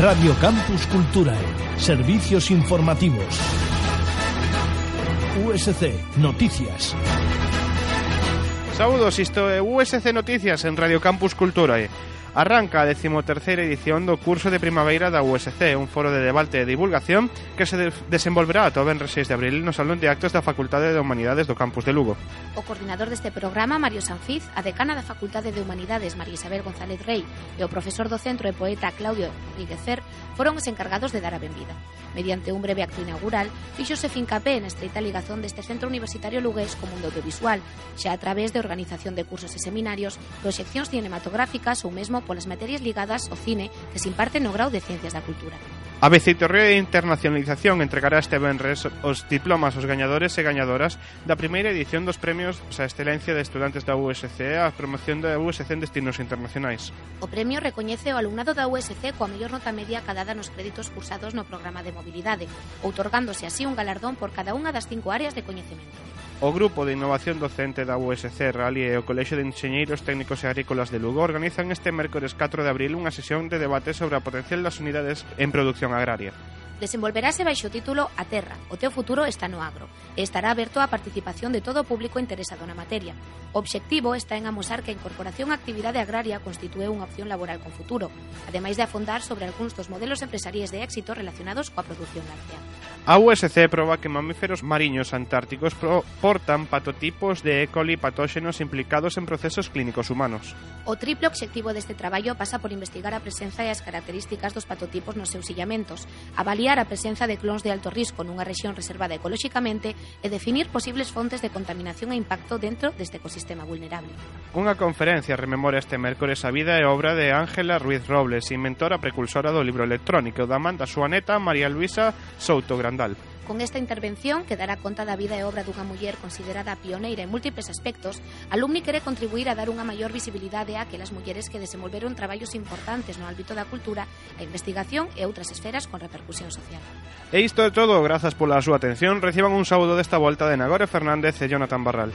Radio Campus Culturae. Servicios informativos. USC Noticias. Saúdos, isto é USC Noticias en Radio Campus Culturae. Arranca a 13ª edición do curso de primavera da USC, un foro de debate e divulgación que se de desenvolverá ata o venres 6 de abril no Salón de Actos da Facultade de Humanidades do Campus de Lugo. O coordinador deste programa, Mario Sanfiz, a decana da Facultade de Humanidades, María Isabel González Rey, e o profesor do Centro e poeta Claudio Guillecer foron os encargados de dar a benvida. Mediante un breve acto inaugural, fixose fincapé na estreita ligazón deste centro universitario lugués co mundo audiovisual, xa a través de organización de cursos e seminarios, proxeccións cinematográficas ou mesmo polas materias ligadas ao cine que se imparten no grau de Ciencias da Cultura. A Biciterría de Internacionalización entregará este venres os diplomas aos gañadores e gañadoras da primeira edición dos premios a excelencia de estudantes da USC a promoción da USC en destinos internacionais. O premio recoñece o alumnado da USC coa mellor nota media cadada nos créditos cursados no programa de mobilidade, outorgándose así un galardón por cada unha das cinco áreas de coñecemento. O Grupo de Innovación Docente da USC Rally e o Colexo de Enxeñeiros Técnicos e Agrícolas de Lugo organizan este mércores 4 de abril unha sesión de debate sobre a potencial das unidades en produción agraria. Desenvolverase baixo o título A Terra, o teu futuro está no agro, e estará aberto á participación de todo o público interesado na materia. O obxectivo está en amosar que a incorporación á actividade agraria constitúe unha opción laboral con futuro, ademais de afondar sobre algúns dos modelos empresariais de éxito relacionados coa produción láctea. A USC proba que mamíferos mariños antárticos portan patotipos de E. coli patóxenos implicados en procesos clínicos humanos. O triple obxectivo deste traballo pasa por investigar a presenza e as características dos patotipos nos seus illamentos, avaliar a presenza de clóns de alto risco nunha rexión reservada ecolóxicamente e definir posibles fontes de contaminación e impacto dentro deste ecosistema vulnerable. Unha conferencia rememora este mércores a vida e obra de Ángela Ruiz Robles, inventora precursora do libro electrónico da man da súa neta María Luisa Souto Candal. Con esta intervención, que dará conta da vida e obra dunha muller considerada pioneira en múltiples aspectos, Alumni quere contribuir a dar unha maior visibilidade a aquelas mulleres que desenvolveron traballos importantes no ámbito da cultura, a investigación e outras esferas con repercusión social. E isto é todo, grazas pola súa atención. Reciban un saúdo desta volta de Nagore Fernández e Jonathan Barral.